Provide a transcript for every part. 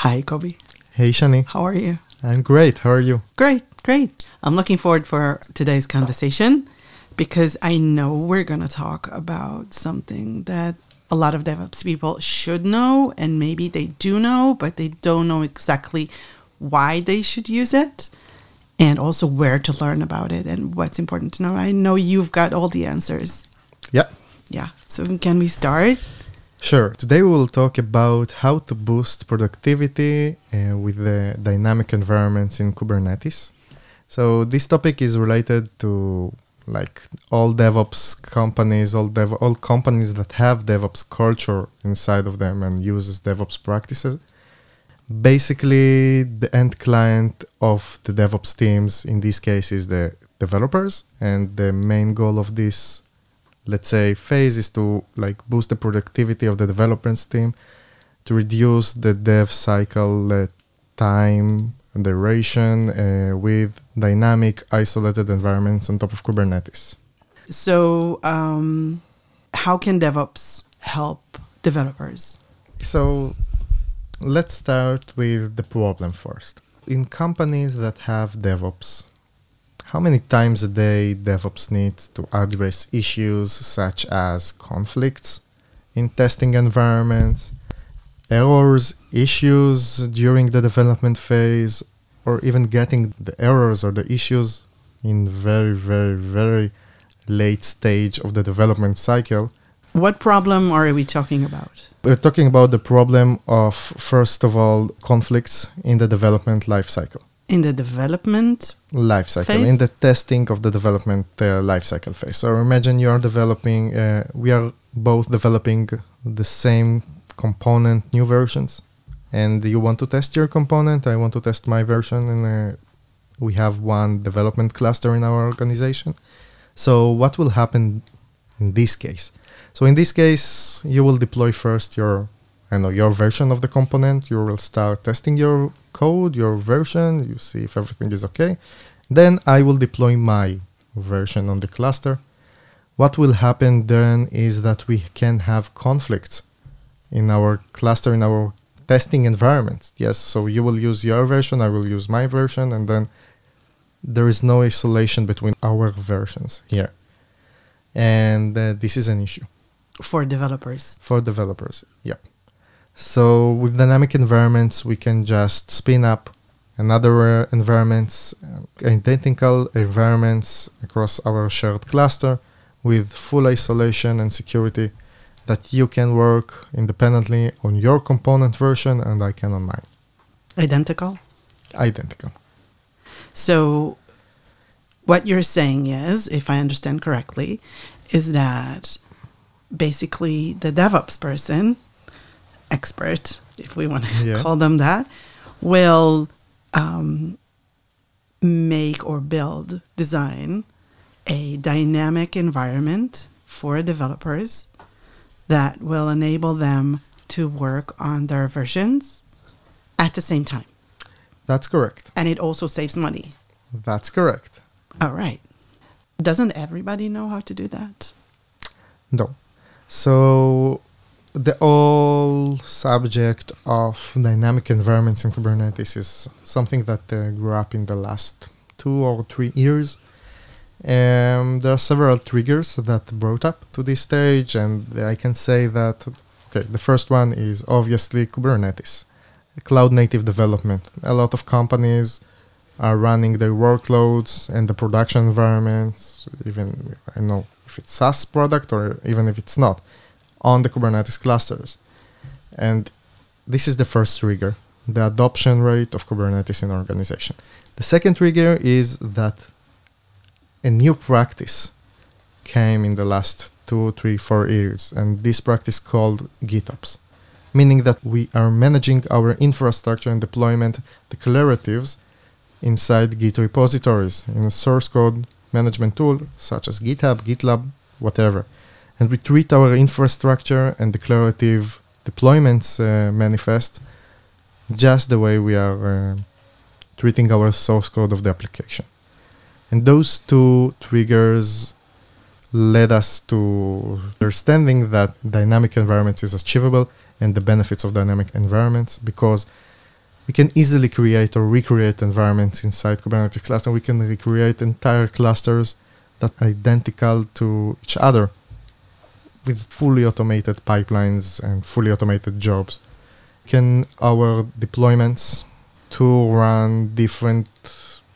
Hi, Kobi. Hey, Shani. How are you? I'm great. How are you? Great, great. I'm looking forward for today's conversation because I know we're going to talk about something that a lot of DevOps people should know and maybe they do know, but they don't know exactly why they should use it and also where to learn about it and what's important to know. I know you've got all the answers. Yeah. Yeah. So can we start? Sure. Today we will talk about how to boost productivity uh, with the dynamic environments in Kubernetes. So this topic is related to like all DevOps companies, all dev all companies that have DevOps culture inside of them and uses DevOps practices. Basically, the end client of the DevOps teams in this case is the developers, and the main goal of this let's say phase is to like boost the productivity of the developers team to reduce the dev cycle uh, time and duration uh, with dynamic isolated environments on top of kubernetes. So um, how can devops help developers? So let's start with the problem first. In companies that have devops how many times a day DevOps needs to address issues such as conflicts in testing environments, errors, issues during the development phase, or even getting the errors or the issues in very, very, very late stage of the development cycle. What problem are we talking about? We're talking about the problem of, first of all, conflicts in the development lifecycle in the development life cycle phase? in the testing of the development uh, life cycle phase. So imagine you are developing uh, we are both developing the same component new versions and you want to test your component i want to test my version and uh, we have one development cluster in our organization. So what will happen in this case? So in this case you will deploy first your I know your version of the component. You will start testing your code, your version. You see if everything is okay. Then I will deploy my version on the cluster. What will happen then is that we can have conflicts in our cluster, in our testing environment. Yes, so you will use your version, I will use my version, and then there is no isolation between our versions here. And uh, this is an issue. For developers. For developers, yep. So with dynamic environments, we can just spin up another uh, environments, uh, identical environments across our shared cluster with full isolation and security that you can work independently on your component version and I can on mine. Identical? Identical. So what you're saying is, if I understand correctly, is that basically the DevOps person expert, if we want to yeah. call them that, will um, make or build, design a dynamic environment for developers that will enable them to work on their versions at the same time. That's correct. And it also saves money. That's correct. All right. Doesn't everybody know how to do that? No. So the whole subject of dynamic environments in Kubernetes is something that uh, grew up in the last two or three years. Um, there are several triggers that brought up to this stage, and I can say that okay, the first one is obviously Kubernetes, cloud native development. A lot of companies are running their workloads and the production environments, even I know if it's SaaS product or even if it's not on the Kubernetes clusters. And this is the first trigger, the adoption rate of Kubernetes in an organization. The second trigger is that a new practice came in the last two, three, four years, and this practice called GitOps, meaning that we are managing our infrastructure and deployment declaratives inside Git repositories in a source code management tool such as GitHub, GitLab, whatever and we treat our infrastructure and declarative deployments uh, manifest just the way we are uh, treating our source code of the application. And those two triggers led us to understanding that dynamic environments is achievable and the benefits of dynamic environments because we can easily create or recreate environments inside Kubernetes cluster. We can recreate entire clusters that are identical to each other with fully automated pipelines and fully automated jobs. Can our deployments to run different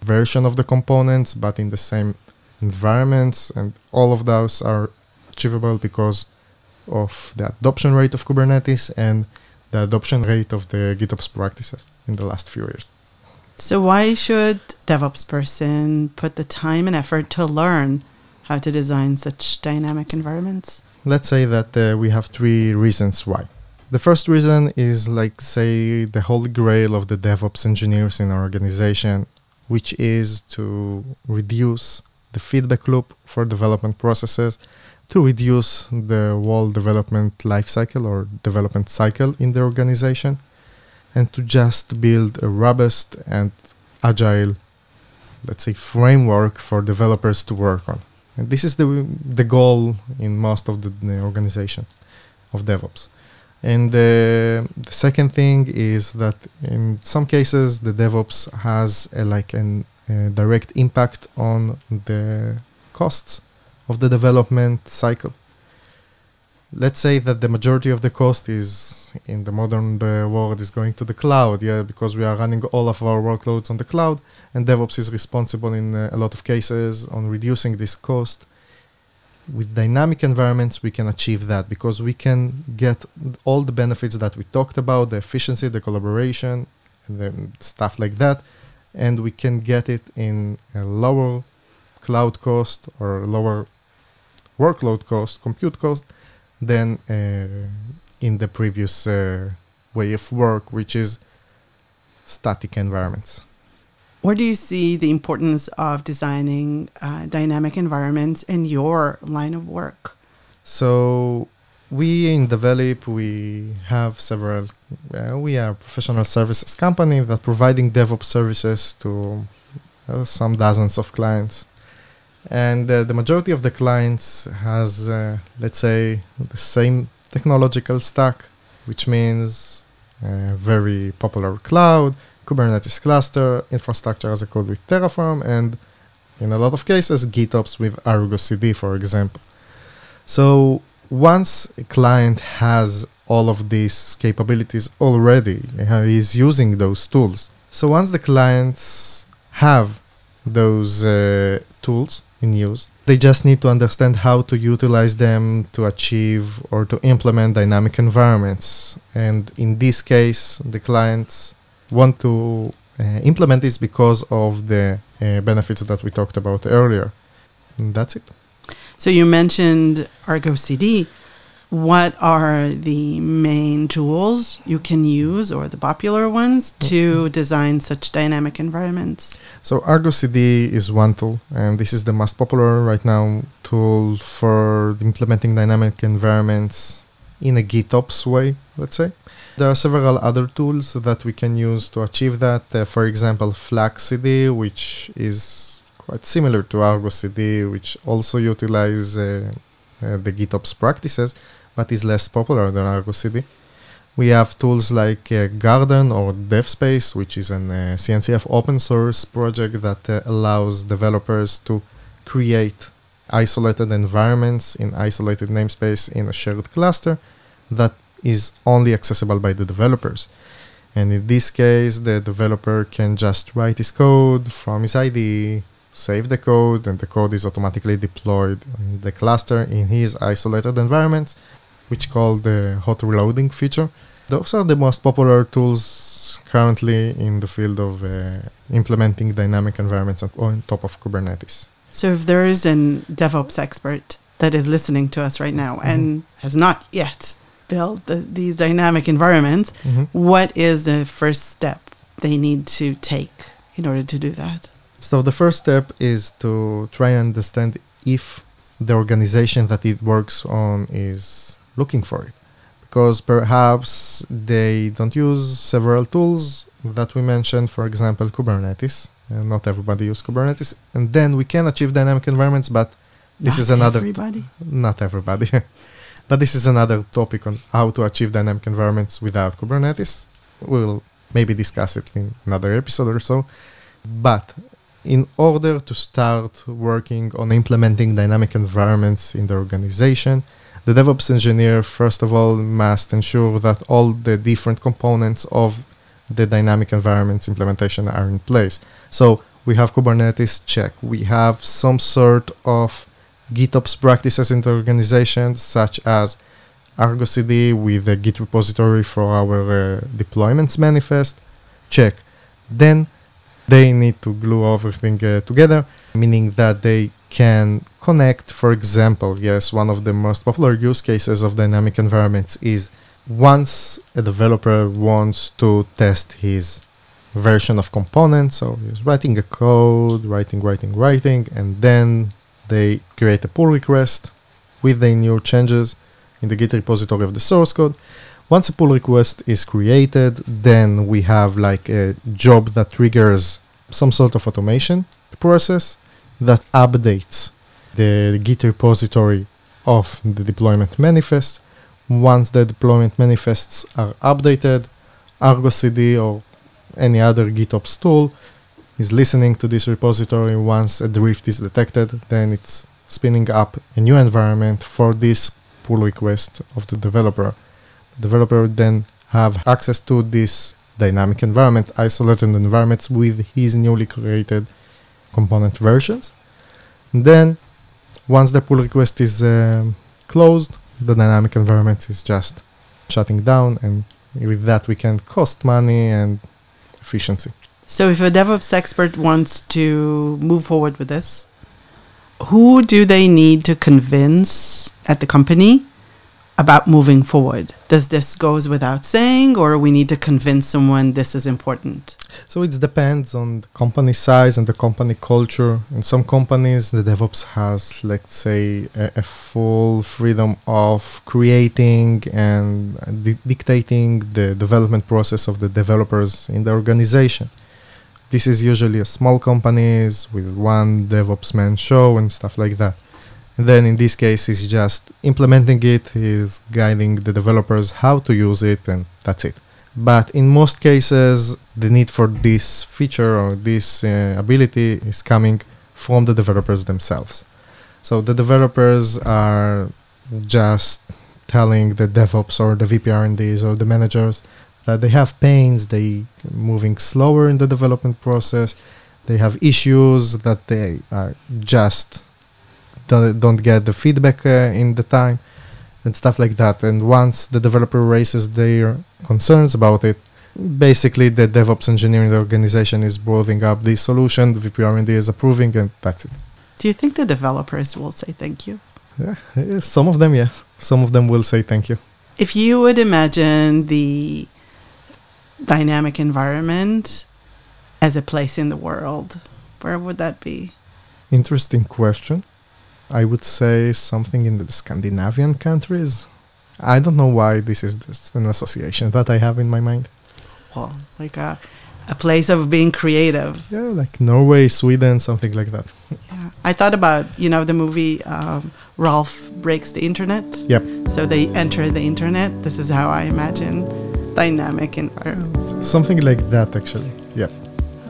version of the components but in the same environments and all of those are achievable because of the adoption rate of Kubernetes and the adoption rate of the GitOps practices in the last few years. So why should DevOps person put the time and effort to learn how to design such dynamic environments? Let's say that uh, we have three reasons why. The first reason is like say the holy grail of the DevOps engineers in our organization, which is to reduce the feedback loop for development processes, to reduce the whole development lifecycle or development cycle in the organization and to just build a robust and agile, let's say, framework for developers to work on. And this is the the goal in most of the, the organization of DevOps. And uh, the second thing is that in some cases the DevOps has a, like an, a direct impact on the costs of the development cycle let's say that the majority of the cost is in the modern uh, world is going to the cloud yeah because we are running all of our workloads on the cloud and devops is responsible in uh, a lot of cases on reducing this cost. With dynamic environments we can achieve that because we can get all the benefits that we talked about the efficiency the collaboration and the stuff like that and we can get it in a lower cloud cost or lower workload cost compute cost than uh, in the previous uh, way of work, which is static environments. Where do you see the importance of designing uh, dynamic environments in your line of work? So we in Develeap we have several. Uh, we are a professional services company that providing DevOps services to uh, some dozens of clients and uh, the majority of the clients has uh, let's say the same technological stack which means uh, very popular cloud kubernetes cluster infrastructure as a code with terraform and in a lot of cases gitops with argo cd for example. So once a client has all of these capabilities already he is using those tools. So once the clients have those uh, tools in use. They just need to understand how to utilize them to achieve or to implement dynamic environments. And in this case, the clients want to uh, implement this because of the uh, benefits that we talked about earlier. And that's it. So you mentioned Argo CD what are the main tools you can use or the popular ones to design such dynamic environments? So Argo CD is one tool, and this is the most popular right now tool for implementing dynamic environments in a GitOps way, let's say. There are several other tools that we can use to achieve that. Uh, for example, Flux CD, which is quite similar to Argo CD, which also utilize uh, uh, the GitOps practices but is less popular than Argo CD. We have tools like uh, Garden or DevSpace, which is an uh, CNCF open source project that uh, allows developers to create isolated environments in isolated namespace in a shared cluster that is only accessible by the developers. And in this case, the developer can just write his code from his IDE, save the code, and the code is automatically deployed in the cluster in his isolated environments which called the hot reloading feature. Those are the most popular tools currently in the field of uh, implementing dynamic environments on top of Kubernetes. So, if there is a DevOps expert that is listening to us right now mm-hmm. and has not yet built the, these dynamic environments, mm-hmm. what is the first step they need to take in order to do that? So, the first step is to try and understand if the organization that it works on is looking for it because perhaps they don't use several tools that we mentioned, for example, Kubernetes. And not everybody use Kubernetes, and then we can achieve dynamic environments, but this not is another everybody. T- not everybody. but this is another topic on how to achieve dynamic environments without Kubernetes. We'll maybe discuss it in another episode or so. But in order to start working on implementing dynamic environments in the organization, the DevOps engineer, first of all, must ensure that all the different components of the dynamic environments implementation are in place. So we have Kubernetes, check. We have some sort of GitOps practices in the organization, such as Argo CD with a Git repository for our uh, deployments manifest, check. Then they need to glue everything uh, together, meaning that they can connect, for example, yes, one of the most popular use cases of dynamic environments is once a developer wants to test his version of components, so he's writing a code, writing, writing, writing, and then they create a pull request with the new changes in the Git repository of the source code. Once a pull request is created, then we have like a job that triggers some sort of automation process that updates the Git repository of the deployment manifest. Once the deployment manifests are updated, Argo CD or any other GitOps tool is listening to this repository. Once a drift is detected, then it's spinning up a new environment for this pull request of the developer. The developer then have access to this dynamic environment, isolated environments with his newly created component versions. And then once the pull request is um, closed, the dynamic environment is just shutting down and with that we can cost money and efficiency. So if a DevOps expert wants to move forward with this, who do they need to convince at the company about moving forward? Does this goes without saying, or we need to convince someone this is important? So it depends on the company size and the company culture. In some companies, the DevOps has, let's say, a, a full freedom of creating and di- dictating the development process of the developers in the organization. This is usually a small companies with one DevOps man show and stuff like that. Then in this case, he's just implementing it, he's guiding the developers how to use it, and that's it. But in most cases, the need for this feature or this uh, ability is coming from the developers themselves. So the developers are just telling the DevOps or the VP R&Ds or the managers that they have pains, they moving slower in the development process, they have issues that they are just don't, don't get the feedback uh, in the time and stuff like that. And once the developer raises their concerns about it, basically the DevOps engineering organization is building up the solution, the VP R&D is approving, and that's it. Do you think the developers will say thank you? Yeah, some of them, yes. Some of them will say thank you. If you would imagine the dynamic environment as a place in the world, where would that be? Interesting question. I would say something in the Scandinavian countries. I don't know why this is just an association that I have in my mind. Well, like a, a place of being creative. Yeah, like Norway, Sweden, something like that. Yeah. I thought about, you know, the movie um, Ralph Breaks the Internet. Yep. So they enter the internet. This is how I imagine dynamic environments. Something like that, actually. Yep.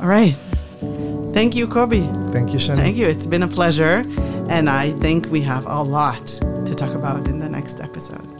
All right. Thank you, Kobi. Thank you, Shannon. Thank you. It's been a pleasure. And I think we have a lot to talk about in the next episode.